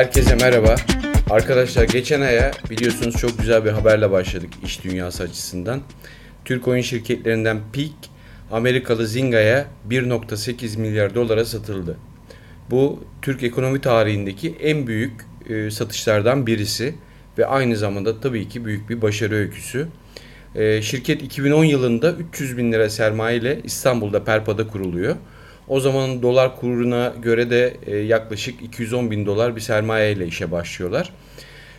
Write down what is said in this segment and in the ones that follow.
Herkese merhaba. Arkadaşlar geçen aya biliyorsunuz çok güzel bir haberle başladık iş dünyası açısından. Türk oyun şirketlerinden Peak, Amerikalı Zinga'ya 1.8 milyar dolara satıldı. Bu Türk ekonomi tarihindeki en büyük e, satışlardan birisi ve aynı zamanda tabii ki büyük bir başarı öyküsü. E, şirket 2010 yılında 300 bin lira sermaye ile İstanbul'da Perpa'da kuruluyor. O zaman dolar kuruna göre de e, yaklaşık 210 bin dolar bir sermaye ile işe başlıyorlar.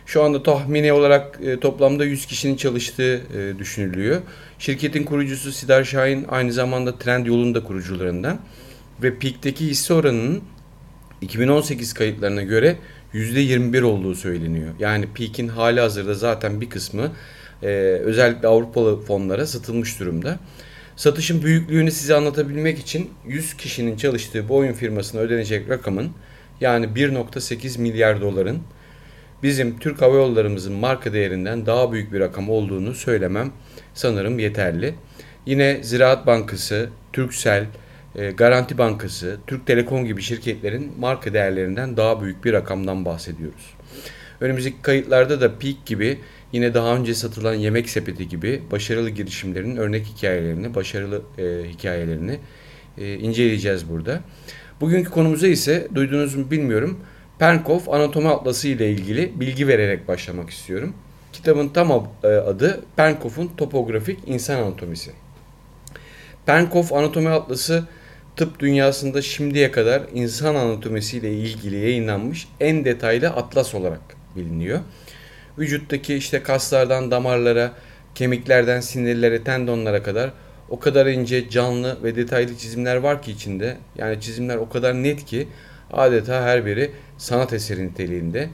Şu anda tahmini olarak e, toplamda 100 kişinin çalıştığı e, düşünülüyor. Şirketin kurucusu Sidar Şahin aynı zamanda Trend yolun da kurucularından ve Peak'teki hisse oranının 2018 kayıtlarına göre %21 olduğu söyleniyor. Yani Peak'in hali hazırda zaten bir kısmı özellikle Avrupalı fonlara satılmış durumda. Satışın büyüklüğünü size anlatabilmek için 100 kişinin çalıştığı bu oyun firmasına ödenecek rakamın yani 1.8 milyar doların bizim Türk Hava Yollarımızın marka değerinden daha büyük bir rakam olduğunu söylemem sanırım yeterli. Yine Ziraat Bankası, Türksel, e, Garanti Bankası, Türk Telekom gibi şirketlerin marka değerlerinden daha büyük bir rakamdan bahsediyoruz. Önümüzdeki kayıtlarda da Peak gibi yine daha önce satılan Yemek Sepeti gibi başarılı girişimlerin örnek hikayelerini, başarılı e, hikayelerini e, inceleyeceğiz burada. Bugünkü konumuza ise duyduğunuz mu bilmiyorum. Penkov Anatomi Atlası ile ilgili bilgi vererek başlamak istiyorum. Kitabın tam e, adı Penkov'un Topografik İnsan Anatomisi. Penkov Anatomi Atlası tıp dünyasında şimdiye kadar insan anatomisiyle ilgili yayınlanmış en detaylı atlas olarak biliniyor. Vücuttaki işte kaslardan damarlara, kemiklerden sinirlere, tendonlara kadar o kadar ince, canlı ve detaylı çizimler var ki içinde. Yani çizimler o kadar net ki adeta her biri sanat eseri niteliğinde.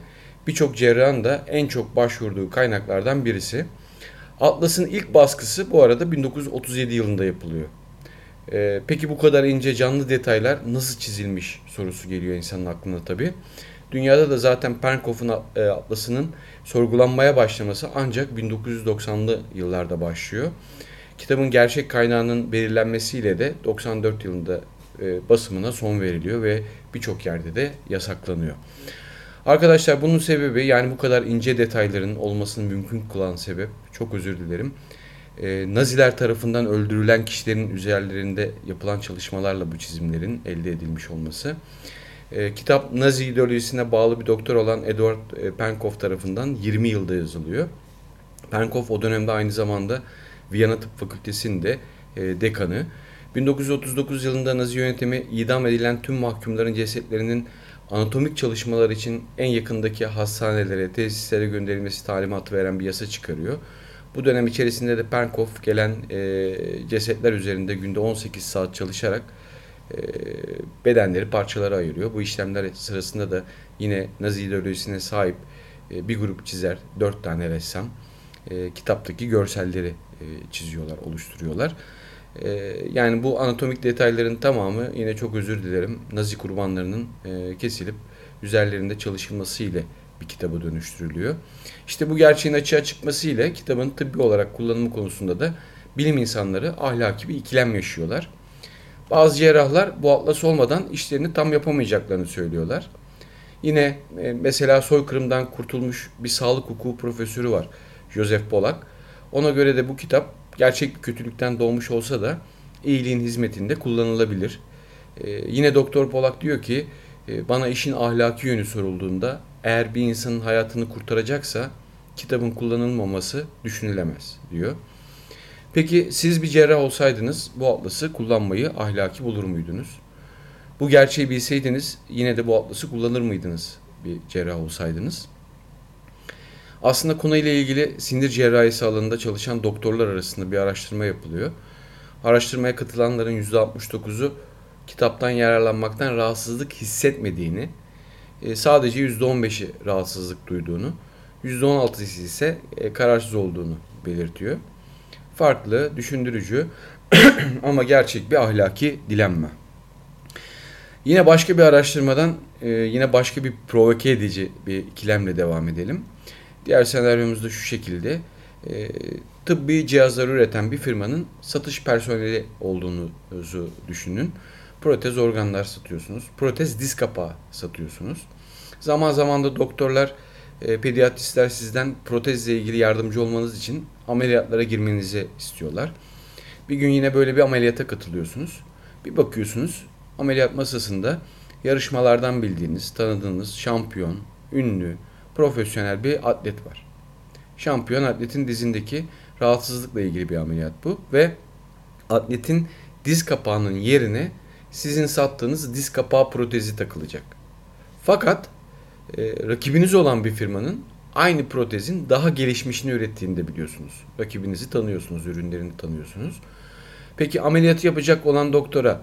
Birçok cerrahın da en çok başvurduğu kaynaklardan birisi. Atlas'ın ilk baskısı bu arada 1937 yılında yapılıyor. Ee, peki bu kadar ince canlı detaylar nasıl çizilmiş sorusu geliyor insanın aklına tabii. Dünyada da zaten Penkov'un e, atlasının sorgulanmaya başlaması ancak 1990'lı yıllarda başlıyor. Kitabın gerçek kaynağının belirlenmesiyle de 94 yılında e, basımına son veriliyor ve birçok yerde de yasaklanıyor. Arkadaşlar bunun sebebi yani bu kadar ince detayların olmasını mümkün kılan sebep çok özür dilerim. E, Naziler tarafından öldürülen kişilerin üzerlerinde yapılan çalışmalarla bu çizimlerin elde edilmiş olması. E, kitap Nazi ideolojisine bağlı bir doktor olan Edward e, Penkov tarafından 20 yılda yazılıyor. Penkov o dönemde aynı zamanda Viyana Tıp Fakültesi'nde e, dekanı. 1939 yılında Nazi yönetimi idam edilen tüm mahkumların cesetlerinin anatomik çalışmalar için en yakındaki hastanelere, tesislere gönderilmesi talimatı veren bir yasa çıkarıyor. Bu dönem içerisinde de Penkov gelen e, cesetler üzerinde günde 18 saat çalışarak bedenleri parçalara ayırıyor. Bu işlemler sırasında da yine Nazi ideolojisine sahip e, bir grup çizer, dört tane ressam e, kitaptaki görselleri e, çiziyorlar, oluşturuyorlar. E, yani bu anatomik detayların tamamı yine çok özür dilerim Nazi kurbanlarının e, kesilip üzerlerinde çalışılması ile bir kitaba dönüştürülüyor. İşte bu gerçeğin açığa çıkması ile kitabın tıbbi olarak kullanımı konusunda da bilim insanları ahlaki bir ikilem yaşıyorlar. Bazı cerrahlar bu atlas olmadan işlerini tam yapamayacaklarını söylüyorlar. Yine e, mesela soykırımdan kurtulmuş bir sağlık hukuku profesörü var. Joseph Polak. Ona göre de bu kitap gerçek bir kötülükten doğmuş olsa da iyiliğin hizmetinde kullanılabilir. Ee, yine Doktor Polak diyor ki e, bana işin ahlaki yönü sorulduğunda eğer bir insanın hayatını kurtaracaksa kitabın kullanılmaması düşünülemez diyor. Peki siz bir cerrah olsaydınız bu atlası kullanmayı ahlaki bulur muydunuz? Bu gerçeği bilseydiniz yine de bu atlası kullanır mıydınız bir cerrah olsaydınız? Aslında konuyla ilgili sinir cerrahisi alanında çalışan doktorlar arasında bir araştırma yapılıyor. Araştırmaya katılanların %69'u kitaptan yararlanmaktan rahatsızlık hissetmediğini, e, sadece %15'i rahatsızlık duyduğunu, %16'sı ise e, kararsız olduğunu belirtiyor. Farklı, düşündürücü ama gerçek bir ahlaki dilenme. Yine başka bir araştırmadan e, yine başka bir provoke edici bir ikilemle devam edelim. Diğer senaryomuz da şu şekilde. E, tıbbi cihazlar üreten bir firmanın satış personeli olduğunuzu düşünün. Protez organlar satıyorsunuz. Protez diz kapağı satıyorsunuz. Zaman zaman da doktorlar, e, pediatristler sizden protezle ilgili yardımcı olmanız için ameliyatlara girmenizi istiyorlar. Bir gün yine böyle bir ameliyata katılıyorsunuz. Bir bakıyorsunuz ameliyat masasında yarışmalardan bildiğiniz, tanıdığınız şampiyon, ünlü, profesyonel bir atlet var. Şampiyon atletin dizindeki rahatsızlıkla ilgili bir ameliyat bu ve atletin diz kapağının yerine sizin sattığınız diz kapağı protezi takılacak. Fakat e, rakibiniz olan bir firmanın aynı protezin daha gelişmişini ürettiğini de biliyorsunuz. Rakibinizi tanıyorsunuz, ürünlerini tanıyorsunuz. Peki ameliyatı yapacak olan doktora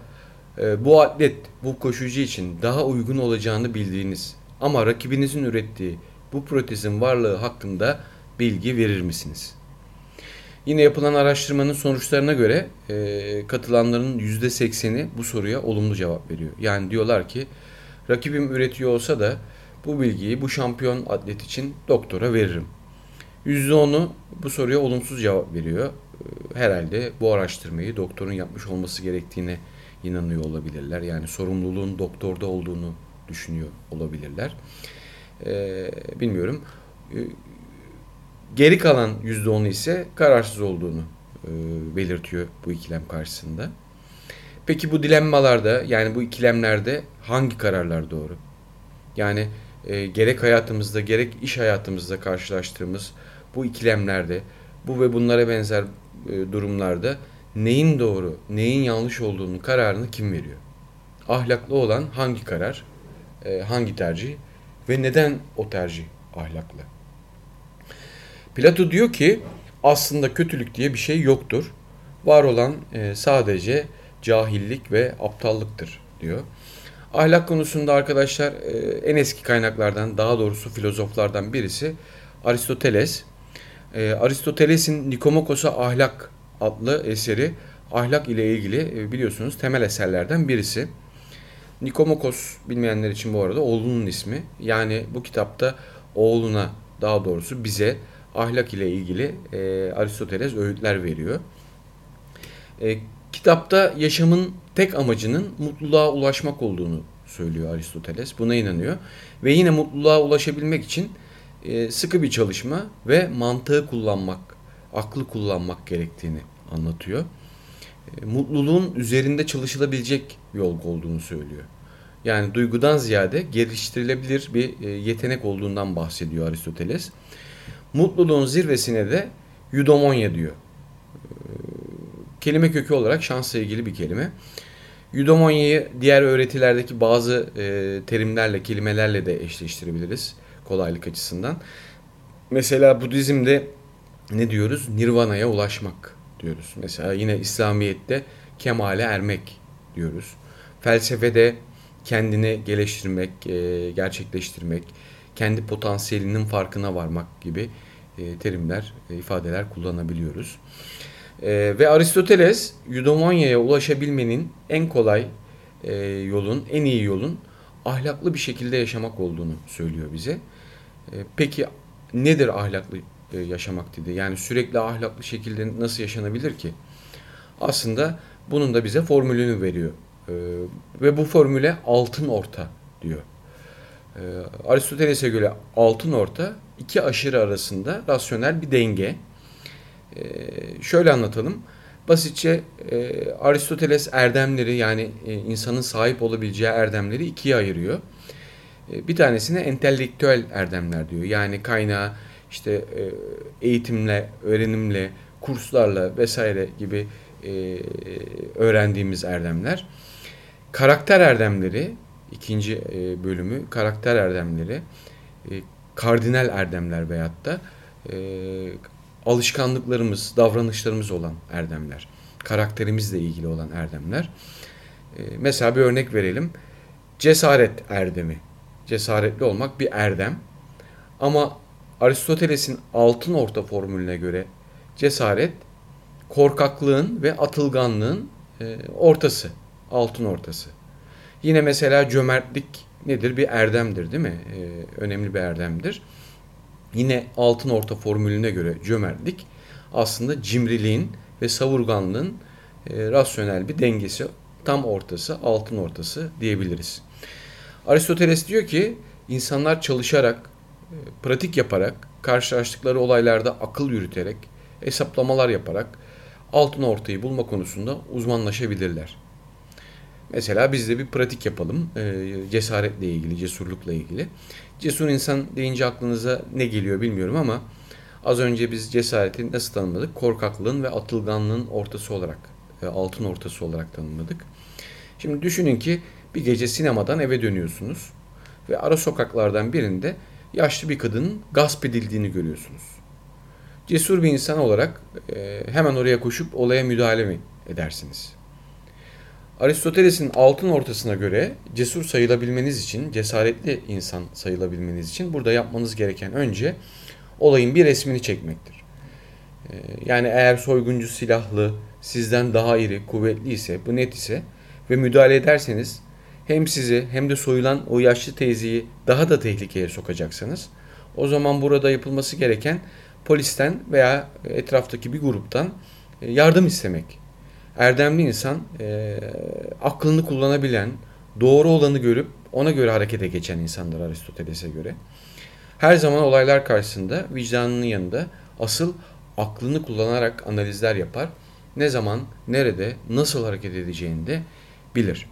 e, bu atlet, bu koşucu için daha uygun olacağını bildiğiniz ama rakibinizin ürettiği bu protezin varlığı hakkında bilgi verir misiniz? Yine yapılan araştırmanın sonuçlarına göre e, katılanların %80'i bu soruya olumlu cevap veriyor. Yani diyorlar ki rakibim üretiyor olsa da bu bilgiyi bu şampiyon atlet için doktora veririm. %10'u bu soruya olumsuz cevap veriyor. E, herhalde bu araştırmayı doktorun yapmış olması gerektiğine inanıyor olabilirler. Yani sorumluluğun doktorda olduğunu düşünüyor olabilirler. Ee, bilmiyorum. Ee, geri kalan %10'u ise kararsız olduğunu e, belirtiyor bu ikilem karşısında. Peki bu dilemmalarda yani bu ikilemlerde hangi kararlar doğru? Yani e, gerek hayatımızda gerek iş hayatımızda karşılaştığımız bu ikilemlerde bu ve bunlara benzer e, durumlarda neyin doğru, neyin yanlış olduğunu kararını kim veriyor? Ahlaklı olan hangi karar, e, hangi tercih ve neden o tercih ahlaklı? Plato diyor ki aslında kötülük diye bir şey yoktur. Var olan e, sadece cahillik ve aptallıktır diyor. Ahlak konusunda arkadaşlar e, en eski kaynaklardan daha doğrusu filozoflardan birisi Aristoteles. E, Aristoteles'in Nikomakos'a ahlak adlı eseri ahlak ile ilgili e, biliyorsunuz temel eserlerden birisi. Nikomakos bilmeyenler için bu arada oğlunun ismi. Yani bu kitapta oğluna daha doğrusu bize ahlak ile ilgili e, Aristoteles öğütler veriyor. E, kitapta yaşamın tek amacının mutluluğa ulaşmak olduğunu söylüyor Aristoteles. Buna inanıyor. Ve yine mutluluğa ulaşabilmek için e, sıkı bir çalışma ve mantığı kullanmak, aklı kullanmak gerektiğini anlatıyor. E, mutluluğun üzerinde çalışılabilecek yol olduğunu söylüyor. Yani duygudan ziyade geliştirilebilir bir e, yetenek olduğundan bahsediyor Aristoteles. Mutluluğun zirvesine de eudaimonia diyor. E, kelime kökü olarak şansla ilgili bir kelime. Eudaimonia'yı diğer öğretilerdeki bazı terimlerle, kelimelerle de eşleştirebiliriz kolaylık açısından. Mesela Budizm'de ne diyoruz? Nirvana'ya ulaşmak diyoruz. Mesela yine İslamiyet'te kemale ermek diyoruz. Felsefede kendini geliştirmek, e, gerçekleştirmek, kendi potansiyelinin farkına varmak gibi e, terimler, e, ifadeler kullanabiliyoruz. Ve Aristoteles eudaimonia'ya ulaşabilmenin en kolay yolun, en iyi yolun ahlaklı bir şekilde yaşamak olduğunu söylüyor bize. Peki nedir ahlaklı e, yaşamak dedi. Yani sürekli ahlaklı şekilde nasıl yaşanabilir ki? Aslında bunun da bize formülünü veriyor. E, ve bu formüle altın orta diyor. E, Aristoteles'e göre altın orta iki aşırı arasında rasyonel bir denge. Şöyle anlatalım. Basitçe Aristoteles erdemleri yani insanın sahip olabileceği erdemleri ikiye ayırıyor. Bir tanesine entelektüel erdemler diyor. Yani kaynağı işte e, eğitimle, öğrenimle, kurslarla vesaire gibi e, öğrendiğimiz erdemler. Karakter erdemleri, ikinci e, bölümü karakter erdemleri, kardinal erdemler veyahut da alışkanlıklarımız, davranışlarımız olan erdemler. Karakterimizle ilgili olan erdemler. Mesela bir örnek verelim. Cesaret erdemi. Cesaretli olmak bir erdem. Ama Aristoteles'in altın orta formülüne göre cesaret korkaklığın ve atılganlığın e, ortası, altın ortası. Yine mesela cömertlik nedir? Bir erdemdir değil mi? E, önemli bir erdemdir. Yine altın orta formülüne göre cömertlik aslında cimriliğin ve savurganlığın e, rasyonel bir dengesi, tam ortası, altın ortası diyebiliriz. Aristoteles diyor ki insanlar çalışarak, e, pratik yaparak, karşılaştıkları olaylarda akıl yürüterek, hesaplamalar yaparak altın ortayı bulma konusunda uzmanlaşabilirler. Mesela biz de bir pratik yapalım e, cesaretle ilgili, cesurlukla ilgili. Cesur insan deyince aklınıza ne geliyor bilmiyorum ama az önce biz cesareti nasıl tanımladık? Korkaklığın ve atılganlığın ortası olarak, e, altın ortası olarak tanımladık. Şimdi düşünün ki bir gece sinemadan eve dönüyorsunuz ve ara sokaklardan birinde yaşlı bir kadının gasp edildiğini görüyorsunuz. Cesur bir insan olarak e, hemen oraya koşup olaya müdahale mi edersiniz? Aristoteles'in altın ortasına göre cesur sayılabilmeniz için, cesaretli insan sayılabilmeniz için burada yapmanız gereken önce olayın bir resmini çekmektir. Ee, yani eğer soyguncu silahlı, sizden daha iri, kuvvetli ise, bu net ise ve müdahale ederseniz hem sizi hem de soyulan o yaşlı teyzeyi daha da tehlikeye sokacaksınız. O zaman burada yapılması gereken polisten veya etraftaki bir gruptan e, yardım istemek. Erdemli insan e, aklını kullanabilen, doğru olanı görüp ona göre harekete geçen insanlar Aristoteles'e göre. Her zaman olaylar karşısında vicdanının yanında asıl aklını kullanarak analizler yapar. Ne zaman, nerede, nasıl hareket edeceğini de bilir.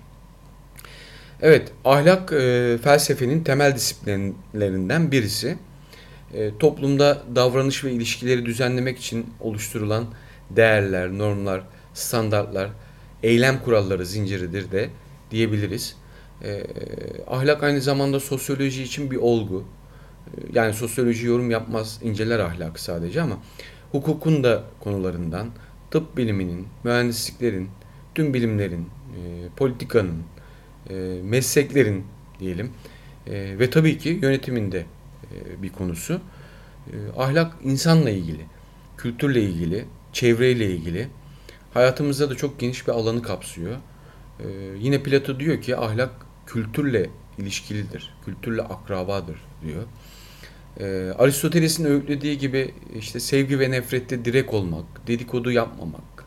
Evet, ahlak e, felsefenin temel disiplinlerinden birisi. E, toplumda davranış ve ilişkileri düzenlemek için oluşturulan değerler, normlar, standartlar, eylem kuralları zinciridir de diyebiliriz. E, ahlak aynı zamanda sosyoloji için bir olgu. E, yani sosyoloji yorum yapmaz, inceler ahlakı sadece ama hukukun da konularından, tıp biliminin, mühendisliklerin, tüm bilimlerin, e, politikanın, e, mesleklerin diyelim e, ve tabii ki yönetiminde bir konusu. Ahlak insanla ilgili, kültürle ilgili, çevreyle ilgili, hayatımızda da çok geniş bir alanı kapsıyor. Ee, yine Plato diyor ki ahlak kültürle ilişkilidir, kültürle akrabadır diyor. Ee, Aristoteles'in öğütlediği gibi işte sevgi ve nefrette direk olmak, dedikodu yapmamak,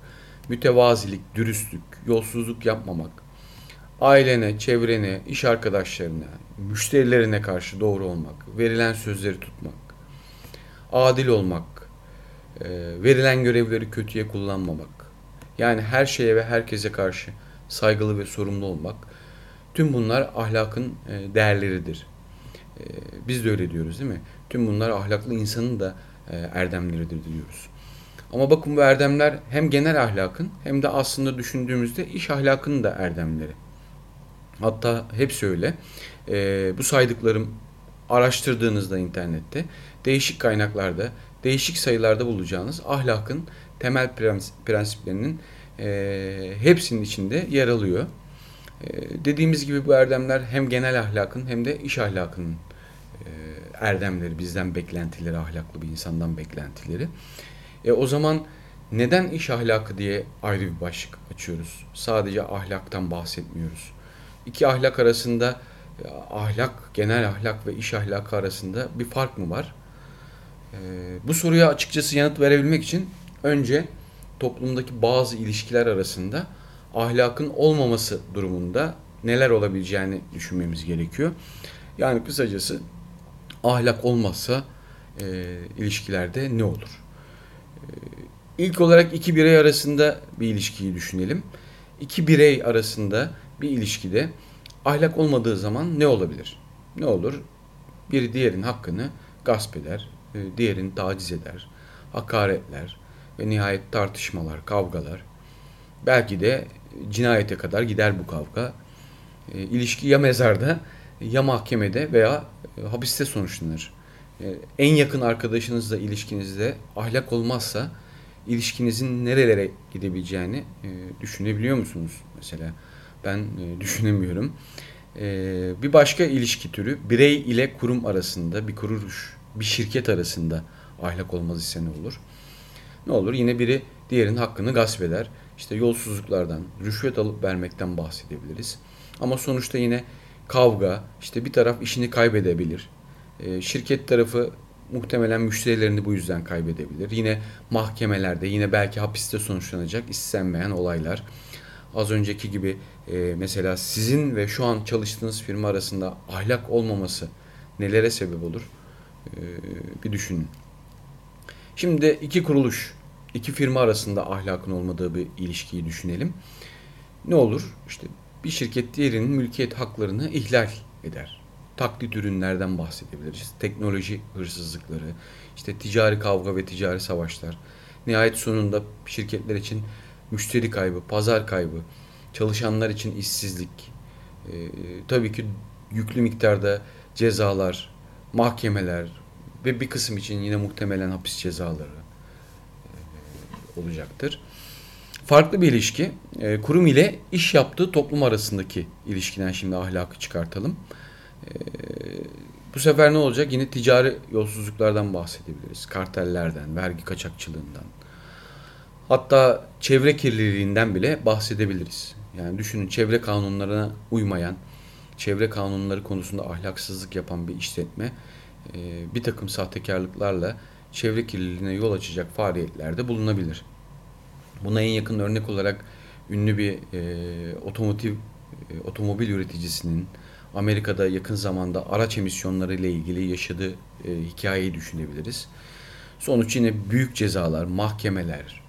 mütevazilik, dürüstlük, yolsuzluk yapmamak, ailene, çevrene, iş arkadaşlarına, müşterilerine karşı doğru olmak, verilen sözleri tutmak, adil olmak, e, verilen görevleri kötüye kullanmamak, yani her şeye ve herkese karşı saygılı ve sorumlu olmak. Tüm bunlar ahlakın e, değerleridir. E, biz de öyle diyoruz değil mi? Tüm bunlar ahlaklı insanın da e, erdemleridir diyoruz. Ama bakın bu erdemler hem genel ahlakın hem de aslında düşündüğümüzde iş ahlakının da erdemleri. Hatta hepsi öyle. Bu saydıklarım araştırdığınızda internette değişik kaynaklarda, değişik sayılarda bulacağınız ahlakın temel prensiplerinin e, hepsinin içinde yer alıyor. E, dediğimiz gibi bu erdemler hem genel ahlakın hem de iş ahlakının e, erdemleri, bizden beklentileri, ahlaklı bir insandan beklentileri. E, o zaman neden iş ahlakı diye ayrı bir başlık açıyoruz? Sadece ahlaktan bahsetmiyoruz. İki ahlak arasında ahlak, genel ahlak ve iş ahlakı arasında bir fark mı var? E, bu soruya açıkçası yanıt verebilmek için önce toplumdaki bazı ilişkiler arasında ahlakın olmaması durumunda neler olabileceğini düşünmemiz gerekiyor. Yani kısacası ahlak olmazsa e, ilişkilerde ne olur? E, ilk olarak iki birey arasında bir ilişkiyi düşünelim. İki birey arasında bir ilişkide ahlak olmadığı zaman ne olabilir? Ne olur? Biri diğerin hakkını gasp eder, e, diğerini taciz eder, hakaretler, ve nihayet tartışmalar, kavgalar. Belki de cinayete kadar gider bu kavga. E, ilişki ya mezarda ya mahkemede veya e, hapiste sonuçlanır. E, en yakın arkadaşınızla ilişkinizde ahlak olmazsa ilişkinizin nerelere gidebileceğini e, düşünebiliyor musunuz mesela? Ben e, düşünemiyorum. E, bir başka ilişki türü birey ile kurum arasında, bir kuruluş, bir şirket arasında ahlak olmaz ise ne olur? Ne olur? Yine biri diğerinin hakkını gasp eder. İşte yolsuzluklardan, rüşvet alıp vermekten bahsedebiliriz. Ama sonuçta yine kavga, işte bir taraf işini kaybedebilir. E, şirket tarafı muhtemelen müşterilerini bu yüzden kaybedebilir. Yine mahkemelerde, yine belki hapiste sonuçlanacak istenmeyen olaylar. Az önceki gibi e, mesela sizin ve şu an çalıştığınız firma arasında ahlak olmaması nelere sebep olur e, bir düşünün. Şimdi iki kuruluş, iki firma arasında ahlakın olmadığı bir ilişkiyi düşünelim. Ne olur? İşte bir şirket diğerinin mülkiyet haklarını ihlal eder. Taklit ürünlerden bahsedebiliriz. Teknoloji hırsızlıkları, işte ticari kavga ve ticari savaşlar. Nihayet sonunda şirketler için müşteri kaybı, pazar kaybı, çalışanlar için işsizlik, e, tabii ki yüklü miktarda cezalar, mahkemeler ve bir kısım için yine muhtemelen hapis cezaları olacaktır. Farklı bir ilişki. E, kurum ile iş yaptığı toplum arasındaki ilişkiden şimdi ahlakı çıkartalım. E, bu sefer ne olacak? Yine ticari yolsuzluklardan bahsedebiliriz. Kartellerden, vergi kaçakçılığından. Hatta çevre kirliliğinden bile bahsedebiliriz. Yani düşünün çevre kanunlarına uymayan, çevre kanunları konusunda ahlaksızlık yapan bir işletme e, bir takım sahtekarlıklarla çevre kirliliğine yol açacak faaliyetlerde bulunabilir. Buna en yakın örnek olarak ünlü bir e, otomotiv e, otomobil üreticisinin Amerika'da yakın zamanda araç emisyonları ile ilgili yaşadığı e, hikayeyi düşünebiliriz. Sonuç yine büyük cezalar, mahkemeler,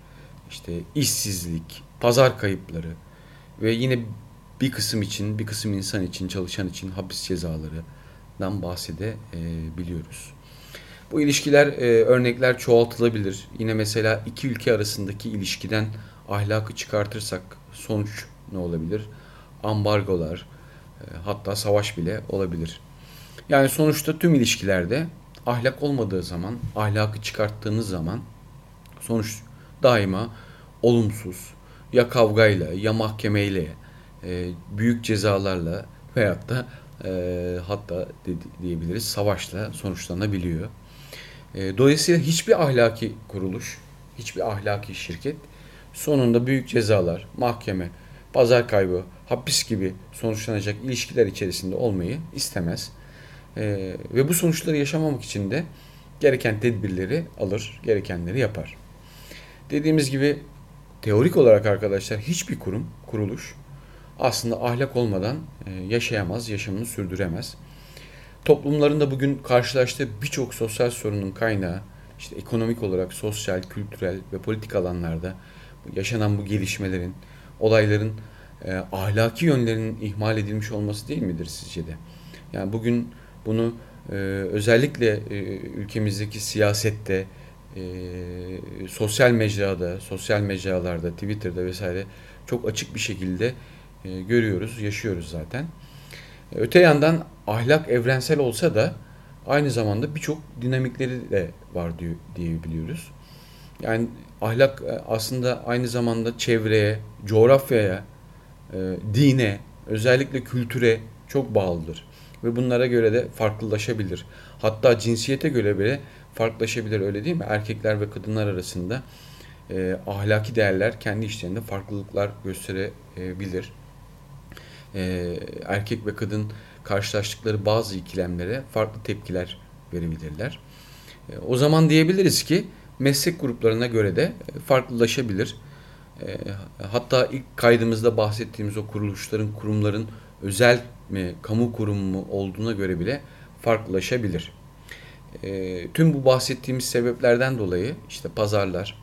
işte işsizlik, pazar kayıpları ve yine bir kısım için, bir kısım insan için, çalışan için hapis cezalarından bahsedebiliyoruz. Bu ilişkiler, e, örnekler çoğaltılabilir. Yine mesela iki ülke arasındaki ilişkiden ahlakı çıkartırsak sonuç ne olabilir? Ambargolar, e, hatta savaş bile olabilir. Yani sonuçta tüm ilişkilerde ahlak olmadığı zaman, ahlakı çıkarttığınız zaman sonuç daima olumsuz. Ya kavgayla, ya mahkemeyle, e, büyük cezalarla veyahut da e, hatta de, diyebiliriz savaşla sonuçlanabiliyor. E, dolayısıyla hiçbir ahlaki kuruluş, hiçbir ahlaki şirket sonunda büyük cezalar, mahkeme, pazar kaybı, hapis gibi sonuçlanacak ilişkiler içerisinde olmayı istemez. E, ve bu sonuçları yaşamamak için de gereken tedbirleri alır, gerekenleri yapar. Dediğimiz gibi teorik olarak arkadaşlar hiçbir kurum, kuruluş aslında ahlak olmadan e, yaşayamaz, yaşamını sürdüremez. Toplumlarında bugün karşılaştığı birçok sosyal sorunun kaynağı işte ekonomik olarak sosyal, kültürel ve politik alanlarda yaşanan bu gelişmelerin, olayların e, ahlaki yönlerinin ihmal edilmiş olması değil midir sizce de? Yani bugün bunu e, özellikle e, ülkemizdeki siyasette, e, sosyal mecrada, sosyal mecralarda, Twitter'da vesaire çok açık bir şekilde e, görüyoruz, yaşıyoruz zaten. Öte yandan ahlak evrensel olsa da aynı zamanda birçok dinamikleri de var diyor, diyebiliyoruz. Yani ahlak e, aslında aynı zamanda çevreye, coğrafyaya, e, dine, özellikle kültüre çok bağlıdır. Ve bunlara göre de farklılaşabilir. Hatta cinsiyete göre bile farklılaşabilir öyle değil mi? Erkekler ve kadınlar arasında e, ahlaki değerler kendi içlerinde farklılıklar gösterebilir. E, erkek ve kadın karşılaştıkları bazı ikilemlere farklı tepkiler verebilirler. E, o zaman diyebiliriz ki meslek gruplarına göre de farklılaşabilir. E, hatta ilk kaydımızda bahsettiğimiz o kuruluşların, kurumların özel mi, kamu kurumu mu olduğuna göre bile farklılaşabilir. E, tüm bu bahsettiğimiz sebeplerden dolayı işte pazarlar,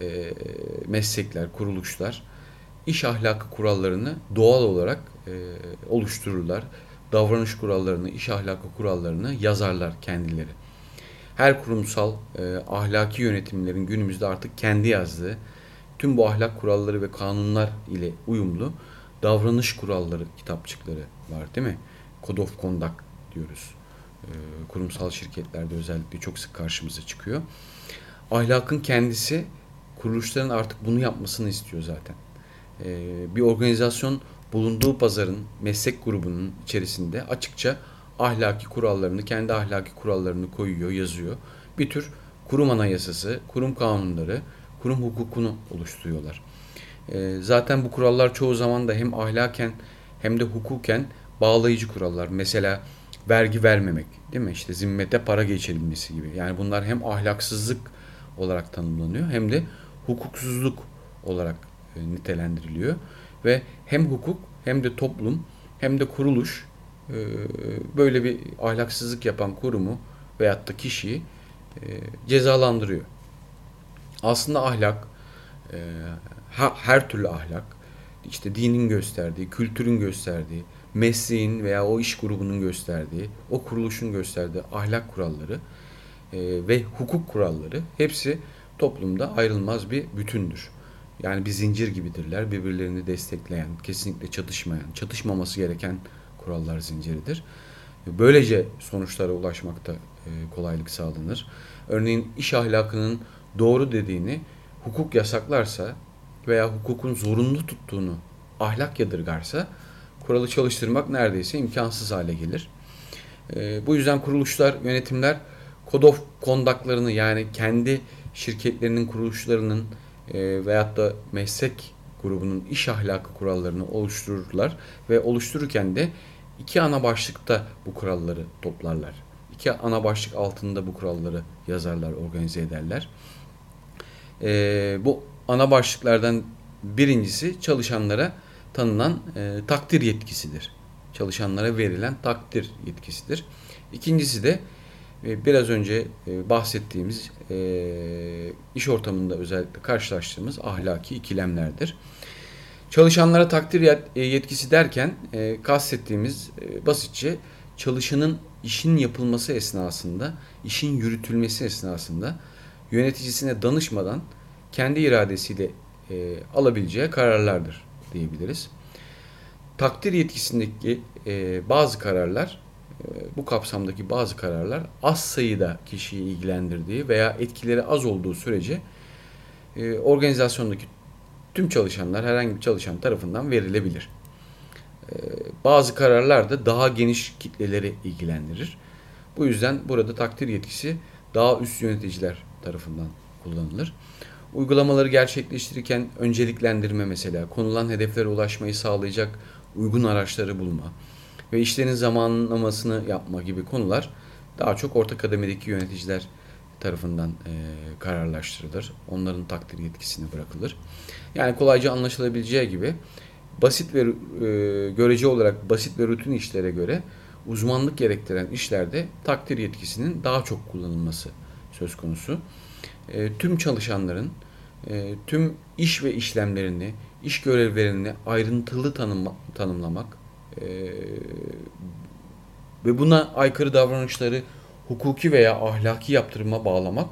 e, meslekler, kuruluşlar iş ahlakı kurallarını doğal olarak e, oluştururlar. Davranış kurallarını, iş ahlakı kurallarını yazarlar kendileri. Her kurumsal e, ahlaki yönetimlerin günümüzde artık kendi yazdığı tüm bu ahlak kuralları ve kanunlar ile uyumlu davranış kuralları kitapçıkları var değil mi? Code of Conduct diyoruz. E, kurumsal şirketlerde özellikle çok sık karşımıza çıkıyor. Ahlakın kendisi kuruluşların artık bunu yapmasını istiyor zaten. E, bir organizasyon bulunduğu pazarın meslek grubunun içerisinde açıkça ahlaki kurallarını, kendi ahlaki kurallarını koyuyor, yazıyor. Bir tür kurum anayasası, kurum kanunları, kurum hukukunu oluşturuyorlar. E, zaten bu kurallar çoğu zaman da hem ahlaken hem de hukuken bağlayıcı kurallar. Mesela vergi vermemek, değil mi? İşte zimmete para geçirilmesi gibi. Yani bunlar hem ahlaksızlık olarak tanımlanıyor hem de hukuksuzluk olarak nitelendiriliyor ve hem hukuk hem de toplum hem de kuruluş e, böyle bir ahlaksızlık yapan kurumu veyahut da kişiyi e, cezalandırıyor. Aslında ahlak, e, her türlü ahlak, işte dinin gösterdiği, kültürün gösterdiği, mesleğin veya o iş grubunun gösterdiği, o kuruluşun gösterdiği ahlak kuralları ve hukuk kuralları hepsi toplumda ayrılmaz bir bütündür. Yani bir zincir gibidirler. Birbirlerini destekleyen, kesinlikle çatışmayan, çatışmaması gereken kurallar zinciridir. Böylece sonuçlara ulaşmakta e, kolaylık sağlanır. Örneğin iş ahlakının doğru dediğini hukuk yasaklarsa veya hukukun zorunlu tuttuğunu ahlak yadırgarsa kuralı çalıştırmak neredeyse imkansız hale gelir. E, bu yüzden kuruluşlar, yönetimler kod of kondaklarını yani kendi şirketlerinin, kuruluşlarının e, veyahut da meslek grubunun iş ahlakı kurallarını oluştururlar ve oluştururken de iki ana başlıkta bu kuralları toplarlar. İki ana başlık altında bu kuralları yazarlar, organize ederler. E, bu ana başlıklardan birincisi çalışanlara tanınan e, takdir yetkisidir. Çalışanlara verilen takdir yetkisidir. İkincisi de biraz önce e, bahsettiğimiz e, iş ortamında özellikle karşılaştığımız ahlaki ikilemlerdir. Çalışanlara takdir e, yetkisi derken kastettiğimiz basitçe çalışanın işin yapılması esnasında, işin yürütülmesi esnasında yöneticisine danışmadan kendi iradesiyle alabileceği kararlardır diyebiliriz. Takdir yetkisindeki bazı kararlar bu kapsamdaki bazı kararlar az sayıda kişiyi ilgilendirdiği veya etkileri az olduğu sürece e, organizasyondaki tüm çalışanlar herhangi bir çalışan tarafından verilebilir. E, bazı kararlar da daha geniş kitleleri ilgilendirir. Bu yüzden burada takdir yetkisi daha üst yöneticiler tarafından kullanılır. Uygulamaları gerçekleştirirken önceliklendirme mesela, konulan hedeflere ulaşmayı sağlayacak uygun araçları bulma, ve işlerin zamanlamasını yapma gibi konular daha çok orta kademedeki yöneticiler tarafından e, kararlaştırılır. Onların takdir yetkisine bırakılır. Yani kolayca anlaşılabileceği gibi basit ve e, görece olarak basit ve rutin işlere göre uzmanlık gerektiren işlerde takdir yetkisinin daha çok kullanılması söz konusu. E, tüm çalışanların e, tüm iş ve işlemlerini, iş görevlerini ayrıntılı tanım, tanımlamak, ee, ve buna aykırı davranışları hukuki veya ahlaki yaptırıma bağlamak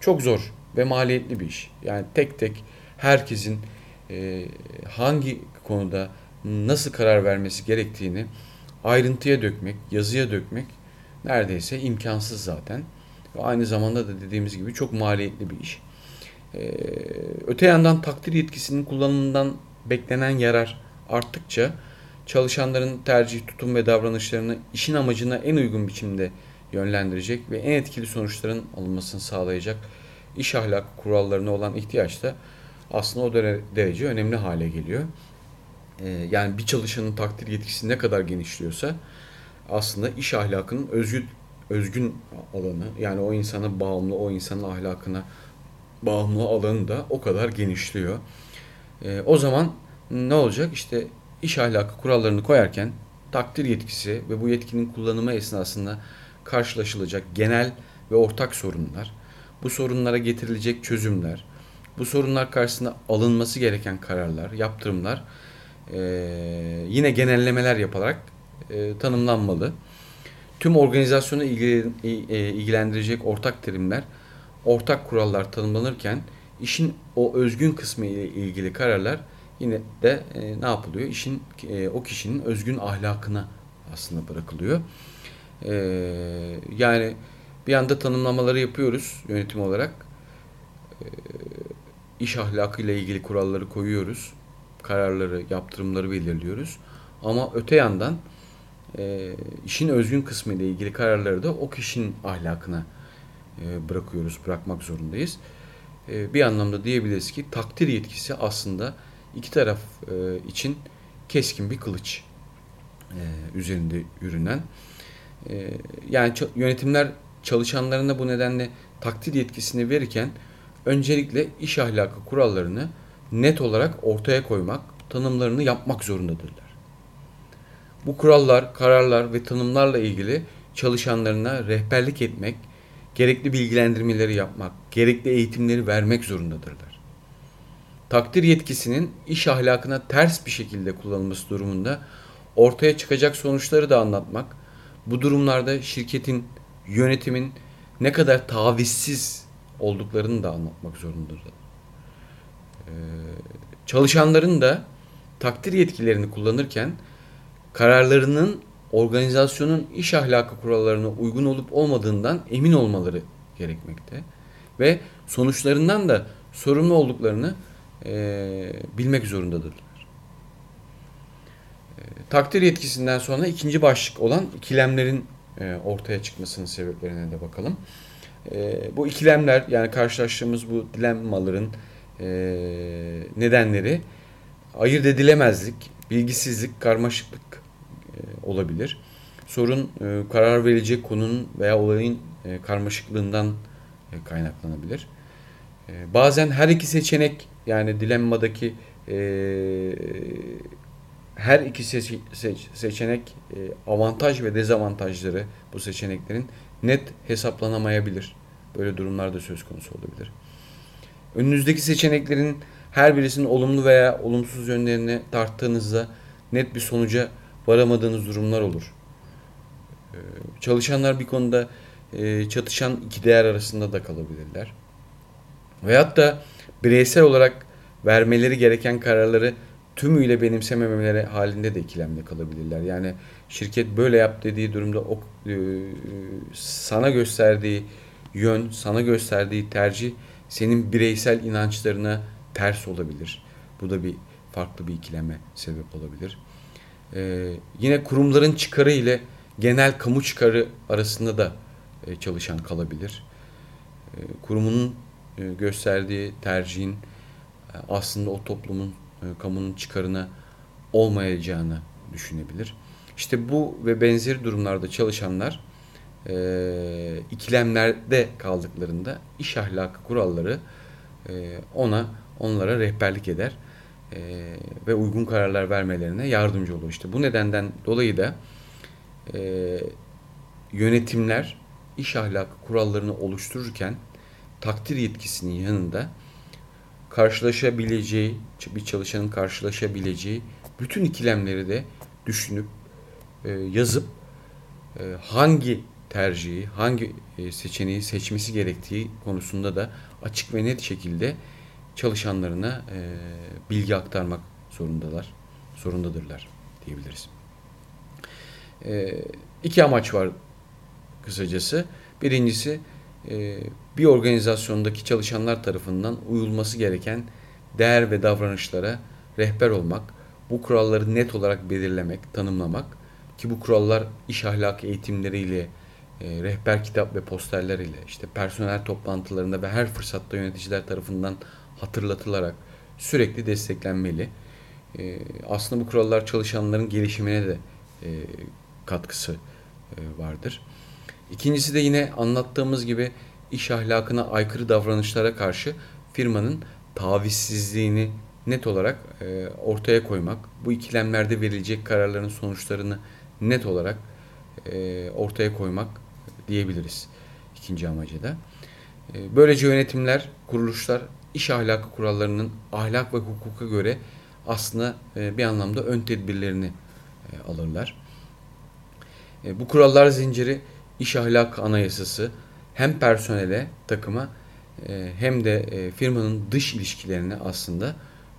çok zor ve maliyetli bir iş. Yani tek tek herkesin e, hangi konuda nasıl karar vermesi gerektiğini ayrıntıya dökmek, yazıya dökmek neredeyse imkansız zaten. Ve aynı zamanda da dediğimiz gibi çok maliyetli bir iş. Ee, öte yandan takdir yetkisinin kullanımından beklenen yarar arttıkça çalışanların tercih, tutum ve davranışlarını işin amacına en uygun biçimde yönlendirecek ve en etkili sonuçların alınmasını sağlayacak iş ahlakı kurallarına olan ihtiyaç da aslında o derece önemli hale geliyor. Ee, yani bir çalışanın takdir yetkisi ne kadar genişliyorsa aslında iş ahlakının özgün, özgün alanı yani o insana bağımlı, o insanın ahlakına bağımlı alanı da o kadar genişliyor. Ee, o zaman ne olacak? İşte iş ahlakı kurallarını koyarken takdir yetkisi ve bu yetkinin kullanımı esnasında karşılaşılacak genel ve ortak sorunlar, bu sorunlara getirilecek çözümler, bu sorunlar karşısında alınması gereken kararlar, yaptırımlar e, yine genellemeler yapılarak e, tanımlanmalı. Tüm organizasyonu e, ilgilendirecek ortak terimler, ortak kurallar tanımlanırken işin o özgün kısmı ile ilgili kararlar yine de e, ne yapılıyor? İşin e, o kişinin özgün ahlakına aslında bırakılıyor. E, yani bir anda tanımlamaları yapıyoruz yönetim olarak. E, iş ahlakıyla ilgili kuralları koyuyoruz. Kararları, yaptırımları belirliyoruz. Ama öte yandan e, işin özgün kısmı ile ilgili kararları da o kişinin ahlakına e, bırakıyoruz, bırakmak zorundayız. E, bir anlamda diyebiliriz ki takdir yetkisi aslında iki taraf e, için keskin bir kılıç e, üzerinde yürünen. E, yani yönetimler çalışanlarına bu nedenle takdir yetkisini verirken öncelikle iş ahlakı kurallarını net olarak ortaya koymak, tanımlarını yapmak zorundadırlar. bu kurallar, kararlar ve tanımlarla ilgili çalışanlarına rehberlik etmek, gerekli bilgilendirmeleri yapmak, gerekli eğitimleri vermek zorundadırlar. Takdir yetkisinin iş ahlakına ters bir şekilde kullanılması durumunda ortaya çıkacak sonuçları da anlatmak, bu durumlarda şirketin, yönetimin ne kadar tavizsiz olduklarını da anlatmak zorundadırlar. Ee, çalışanların da takdir yetkilerini kullanırken kararlarının organizasyonun iş ahlakı kurallarına uygun olup olmadığından emin olmaları gerekmekte ve sonuçlarından da sorumlu olduklarını e, bilmek zorundadırlar. E, takdir yetkisinden sonra ikinci başlık olan ikilemlerin e, ortaya çıkmasının sebeplerine de bakalım. E, bu ikilemler yani karşılaştığımız bu dilemmaların e, nedenleri ayırt edilemezlik, bilgisizlik, karmaşıklık e, olabilir. Sorun e, karar verilecek konunun veya olayın e, karmaşıklığından e, kaynaklanabilir. E, bazen her iki seçenek yani dilemmadaki e, her iki seç, seç, seçenek e, avantaj ve dezavantajları bu seçeneklerin net hesaplanamayabilir. Böyle durumlarda söz konusu olabilir. Önünüzdeki seçeneklerin her birisinin olumlu veya olumsuz yönlerini tarttığınızda net bir sonuca varamadığınız durumlar olur. Ee, çalışanlar bir konuda e, çatışan iki değer arasında da kalabilirler. Veyahut da bireysel olarak vermeleri gereken kararları tümüyle benimsememeleri halinde de ikilemde kalabilirler. Yani şirket böyle yap dediği durumda o e, sana gösterdiği yön, sana gösterdiği tercih senin bireysel inançlarına ters olabilir. Bu da bir farklı bir ikileme sebep olabilir. Ee, yine kurumların çıkarı ile genel kamu çıkarı arasında da e, çalışan kalabilir. E, kurumunun e, gösterdiği tercihin e, aslında o toplumun, e, kamunun çıkarına olmayacağını düşünebilir. İşte bu ve benzeri durumlarda çalışanlar e, ikilemlerde kaldıklarında iş ahlakı kuralları e, ona onlara rehberlik eder e, ve uygun kararlar vermelerine yardımcı olur. İşte bu nedenden dolayı da e, yönetimler iş ahlakı kurallarını oluştururken takdir yetkisinin yanında karşılaşabileceği, bir çalışanın karşılaşabileceği bütün ikilemleri de düşünüp e, yazıp e, hangi tercihi, hangi e, seçeneği seçmesi gerektiği konusunda da açık ve net şekilde çalışanlarına bilgi aktarmak zorundalar, zorundadırlar diyebiliriz. İki amaç var kısacası. Birincisi bir organizasyondaki çalışanlar tarafından uyulması gereken değer ve davranışlara rehber olmak, bu kuralları net olarak belirlemek, tanımlamak ki bu kurallar iş ahlakı eğitimleriyle, e, rehber kitap ve posterler ile işte personel toplantılarında ve her fırsatta yöneticiler tarafından hatırlatılarak sürekli desteklenmeli. E, aslında bu kurallar çalışanların gelişimine de e, katkısı e, vardır. İkincisi de yine anlattığımız gibi iş ahlakına aykırı davranışlara karşı firmanın tavizsizliğini net olarak e, ortaya koymak, bu ikilemlerde verilecek kararların sonuçlarını net olarak e, ortaya koymak diyebiliriz ikinci amacı da. E, böylece yönetimler, kuruluşlar iş ahlakı kurallarının ahlak ve hukuka göre aslında e, bir anlamda ön tedbirlerini e, alırlar. E, bu kurallar zinciri iş ahlak anayasası hem personele, takıma hem de firmanın dış ilişkilerine aslında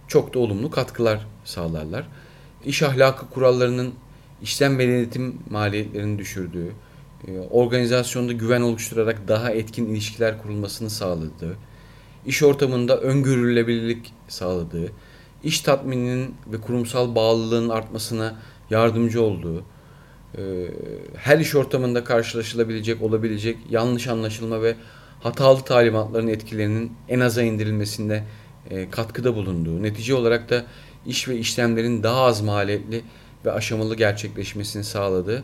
çok da olumlu katkılar sağlarlar. İş ahlakı kurallarının işlem ve denetim maliyetlerini düşürdüğü, organizasyonda güven oluşturarak daha etkin ilişkiler kurulmasını sağladığı, iş ortamında öngörülebilirlik sağladığı, iş tatmininin ve kurumsal bağlılığın artmasına yardımcı olduğu, e, her iş ortamında karşılaşılabilecek, olabilecek yanlış anlaşılma ve hatalı talimatların etkilerinin en aza indirilmesinde e, katkıda bulunduğu, netice olarak da iş ve işlemlerin daha az maliyetli ve aşamalı gerçekleşmesini sağladığı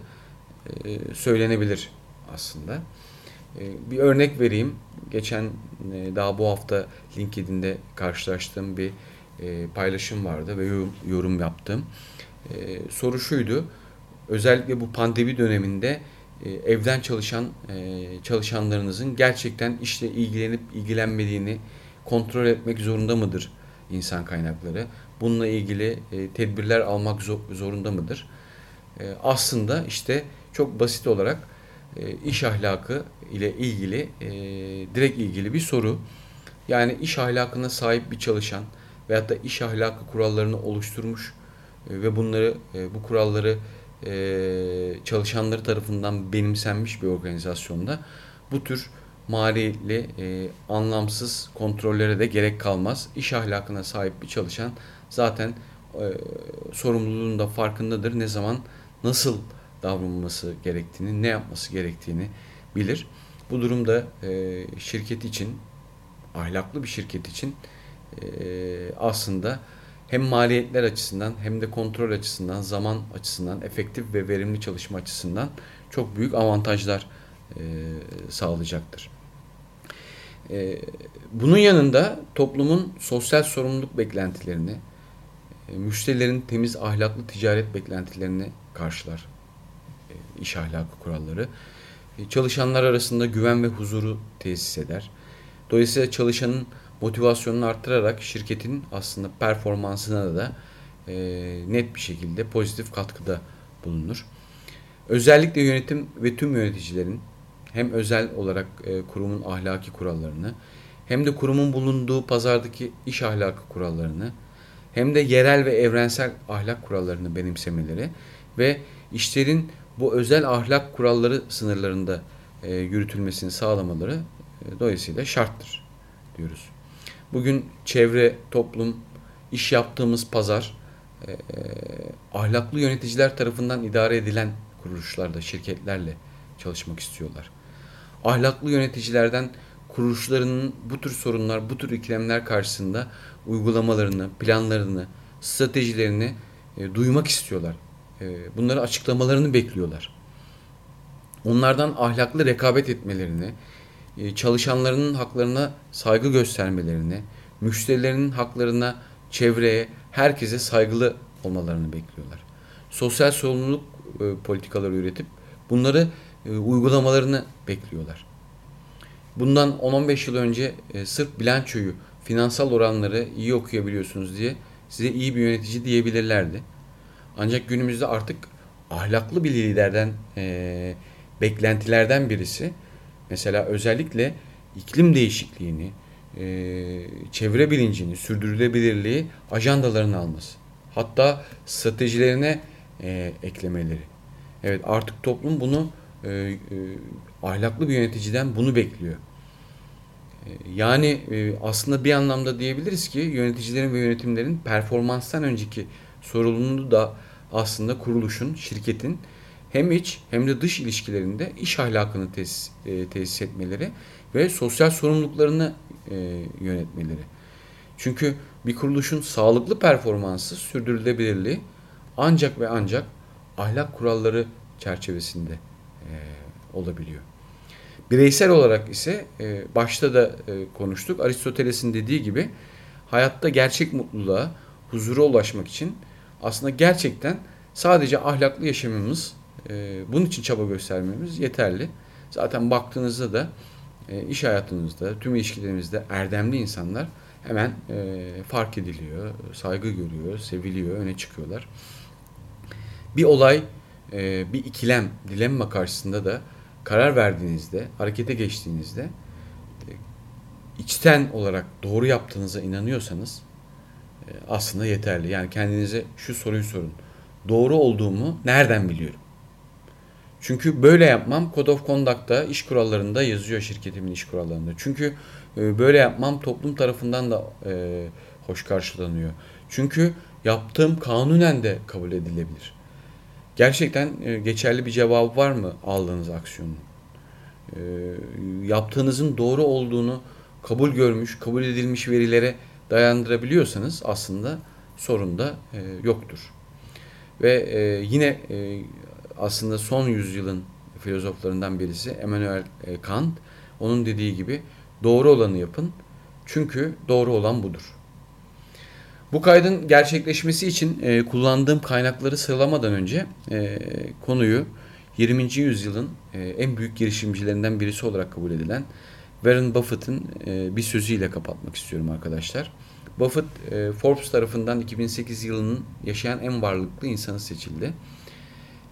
e, söylenebilir aslında. Bir örnek vereyim geçen e, daha bu hafta LinkedIn'de karşılaştığım bir e, paylaşım vardı ve yorum, yaptım. E, soru şuydu. Özellikle bu pandemi döneminde e, evden çalışan e, çalışanlarınızın gerçekten işle ilgilenip ilgilenmediğini kontrol etmek zorunda mıdır insan kaynakları? Bununla ilgili e, tedbirler almak zorunda mıdır? Aslında işte çok basit olarak iş ahlakı ile ilgili direkt ilgili bir soru. Yani iş ahlakına sahip bir çalışan veyahut da iş ahlakı kurallarını oluşturmuş ve bunları bu kuralları e, çalışanları tarafından benimsenmiş bir organizasyonda bu tür maliyetli, e, anlamsız kontrollere de gerek kalmaz. İş ahlakına sahip bir çalışan zaten e, sorumluluğun da farkındadır. Ne zaman nasıl davranması gerektiğini, ne yapması gerektiğini bilir. Bu durumda e, şirket için, ahlaklı bir şirket için e, aslında hem maliyetler açısından hem de kontrol açısından, zaman açısından, efektif ve verimli çalışma açısından çok büyük avantajlar e, sağlayacaktır. E, bunun yanında toplumun sosyal sorumluluk beklentilerini, e, müşterilerin temiz ahlaklı ticaret beklentilerini karşılar e, iş ahlakı kuralları. E, çalışanlar arasında güven ve huzuru tesis eder. Dolayısıyla çalışanın motivasyonunu arttırarak şirketin aslında performansına da e, net bir şekilde pozitif katkıda bulunur. Özellikle yönetim ve tüm yöneticilerin hem özel olarak e, kurumun ahlaki kurallarını hem de kurumun bulunduğu pazardaki iş ahlakı kurallarını hem de yerel ve evrensel ahlak kurallarını benimsemeleri ve işlerin bu özel ahlak kuralları sınırlarında e, yürütülmesini sağlamaları e, dolayısıyla şarttır diyoruz. Bugün çevre, toplum, iş yaptığımız pazar e, ahlaklı yöneticiler tarafından idare edilen kuruluşlarda, şirketlerle çalışmak istiyorlar. Ahlaklı yöneticilerden kuruluşlarının bu tür sorunlar, bu tür ikilemler karşısında uygulamalarını, planlarını, stratejilerini e, duymak istiyorlar. E, bunları açıklamalarını bekliyorlar. Onlardan ahlaklı rekabet etmelerini, çalışanlarının haklarına saygı göstermelerini, müşterilerinin haklarına, çevreye, herkese saygılı olmalarını bekliyorlar. Sosyal sorumluluk e, politikaları üretip bunları e, uygulamalarını bekliyorlar. Bundan 10-15 yıl önce e, sırf bilançoyu, finansal oranları iyi okuyabiliyorsunuz diye size iyi bir yönetici diyebilirlerdi. Ancak günümüzde artık ahlaklı bir liderden e, beklentilerden birisi Mesela özellikle iklim değişikliğini, e, çevre bilincini, sürdürülebilirliği ajandalarına alması. Hatta stratejilerine e, eklemeleri. Evet artık toplum bunu e, e, ahlaklı bir yöneticiden bunu bekliyor. E, yani e, aslında bir anlamda diyebiliriz ki yöneticilerin ve yönetimlerin performanstan önceki sorumluluğu da aslında kuruluşun, şirketin hem iç hem de dış ilişkilerinde iş ahlakını tesis, e, tesis etmeleri ve sosyal sorumluluklarını e, yönetmeleri. Çünkü bir kuruluşun sağlıklı performansı, sürdürülebilirliği ancak ve ancak ahlak kuralları çerçevesinde e, olabiliyor. Bireysel olarak ise e, başta da e, konuştuk. Aristoteles'in dediği gibi hayatta gerçek mutluluğa, huzura ulaşmak için aslında gerçekten sadece ahlaklı yaşamımız e, bunun için çaba göstermemiz yeterli. Zaten baktığınızda da e, iş hayatınızda, tüm ilişkilerimizde erdemli insanlar hemen e, fark ediliyor, saygı görüyor, seviliyor, öne çıkıyorlar. Bir olay, e, bir ikilem, dilemma karşısında da karar verdiğinizde, harekete geçtiğinizde içten olarak doğru yaptığınıza inanıyorsanız aslında yeterli. Yani kendinize şu soruyu sorun. Doğru olduğumu nereden biliyorum? Çünkü böyle yapmam Code of Conduct'ta iş kurallarında yazıyor şirketimin iş kurallarında. Çünkü e, böyle yapmam toplum tarafından da e, hoş karşılanıyor. Çünkü yaptığım kanunen de kabul edilebilir. Gerçekten e, geçerli bir cevabı var mı aldığınız aksiyonun? Yaptığınızın doğru olduğunu kabul görmüş, kabul edilmiş verilere dayandırabiliyorsanız aslında sorun da yoktur. Ve yine aslında son yüzyılın filozoflarından birisi Emmanuel e, Kant. Onun dediği gibi doğru olanı yapın çünkü doğru olan budur. Bu kaydın gerçekleşmesi için e, kullandığım kaynakları sıralamadan önce e, konuyu 20. yüzyılın e, en büyük girişimcilerinden birisi olarak kabul edilen Warren Buffett'ın e, bir sözüyle kapatmak istiyorum arkadaşlar. Buffett e, Forbes tarafından 2008 yılının yaşayan en varlıklı insanı seçildi.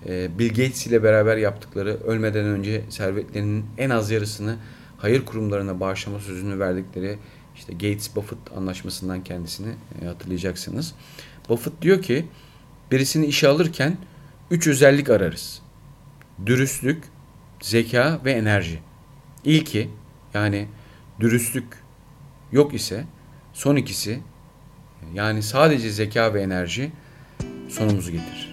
E, Bill Gates ile beraber yaptıkları ölmeden önce servetlerinin en az yarısını hayır kurumlarına bağışlama sözünü verdikleri işte Gates-Buffett anlaşmasından kendisini e, hatırlayacaksınız. Buffett diyor ki birisini işe alırken üç özellik ararız. Dürüstlük, zeka ve enerji. İlki yani dürüstlük yok ise son ikisi yani sadece zeka ve enerji sonumuzu getirir.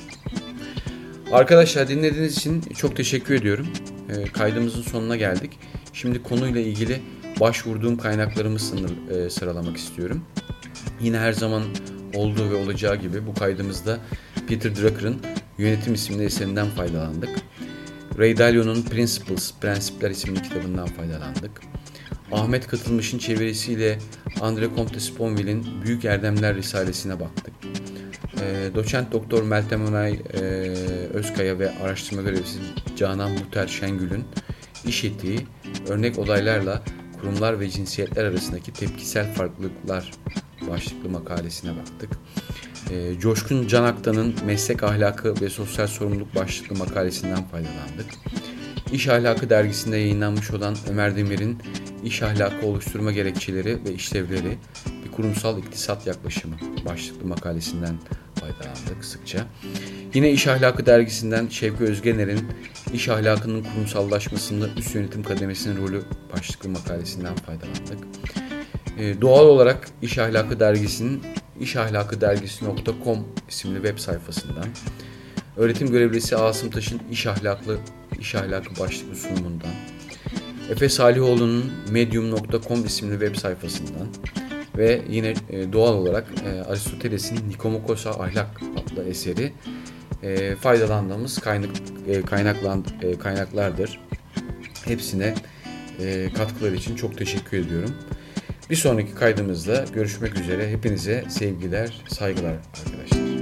Arkadaşlar dinlediğiniz için çok teşekkür ediyorum. E, kaydımızın sonuna geldik. Şimdi konuyla ilgili başvurduğum kaynaklarımı sınır, e, sıralamak istiyorum. Yine her zaman olduğu ve olacağı gibi bu kaydımızda Peter Drucker'ın Yönetim isimli eserinden faydalandık. Ray Dalio'nun Principles, Prensipler isimli kitabından faydalandık. Ahmet Katılmış'ın çevirisiyle Andre Comte Sponville'in Büyük Erdemler Risalesi'ne baktık. E, doçent Doktor Meltem Onay e, Özkaya ve araştırma görevlisi Canan Muter Şengül'ün iş etiği, örnek olaylarla kurumlar ve cinsiyetler arasındaki tepkisel farklılıklar başlıklı makalesine baktık. E, Coşkun Canaktan'ın meslek ahlakı ve sosyal sorumluluk başlıklı makalesinden faydalandık. İş Ahlakı dergisinde yayınlanmış olan Ömer Demir'in İş Ahlakı Oluşturma Gerekçeleri ve İşlevleri bir kurumsal iktisat yaklaşımı başlıklı makalesinden faydalandık sıkça. Yine İş Ahlakı dergisinden Şevki Özgener'in İş ahlakının kurumsallaşmasında üst yönetim kademesinin rolü başlıklı makalesinden faydalandık. Ee, doğal olarak İş Ahlakı dergisinin işahlakıdergisi.com isimli web sayfasından, öğretim görevlisi Asım Taş'ın İş Ahlaklı İş Ahlakı başlıklı sunumundan, Efe Salihoğlu'nun medium.com isimli web sayfasından ve yine e, doğal olarak e, Aristoteles'in Nikomokosa Ahlak adlı eseri e, faydalandığımız kaynak, e, kaynaklan, e, kaynaklardır. Hepsine e, katkılar için çok teşekkür ediyorum. Bir sonraki kaydımızda görüşmek üzere. Hepinize sevgiler, saygılar arkadaşlar.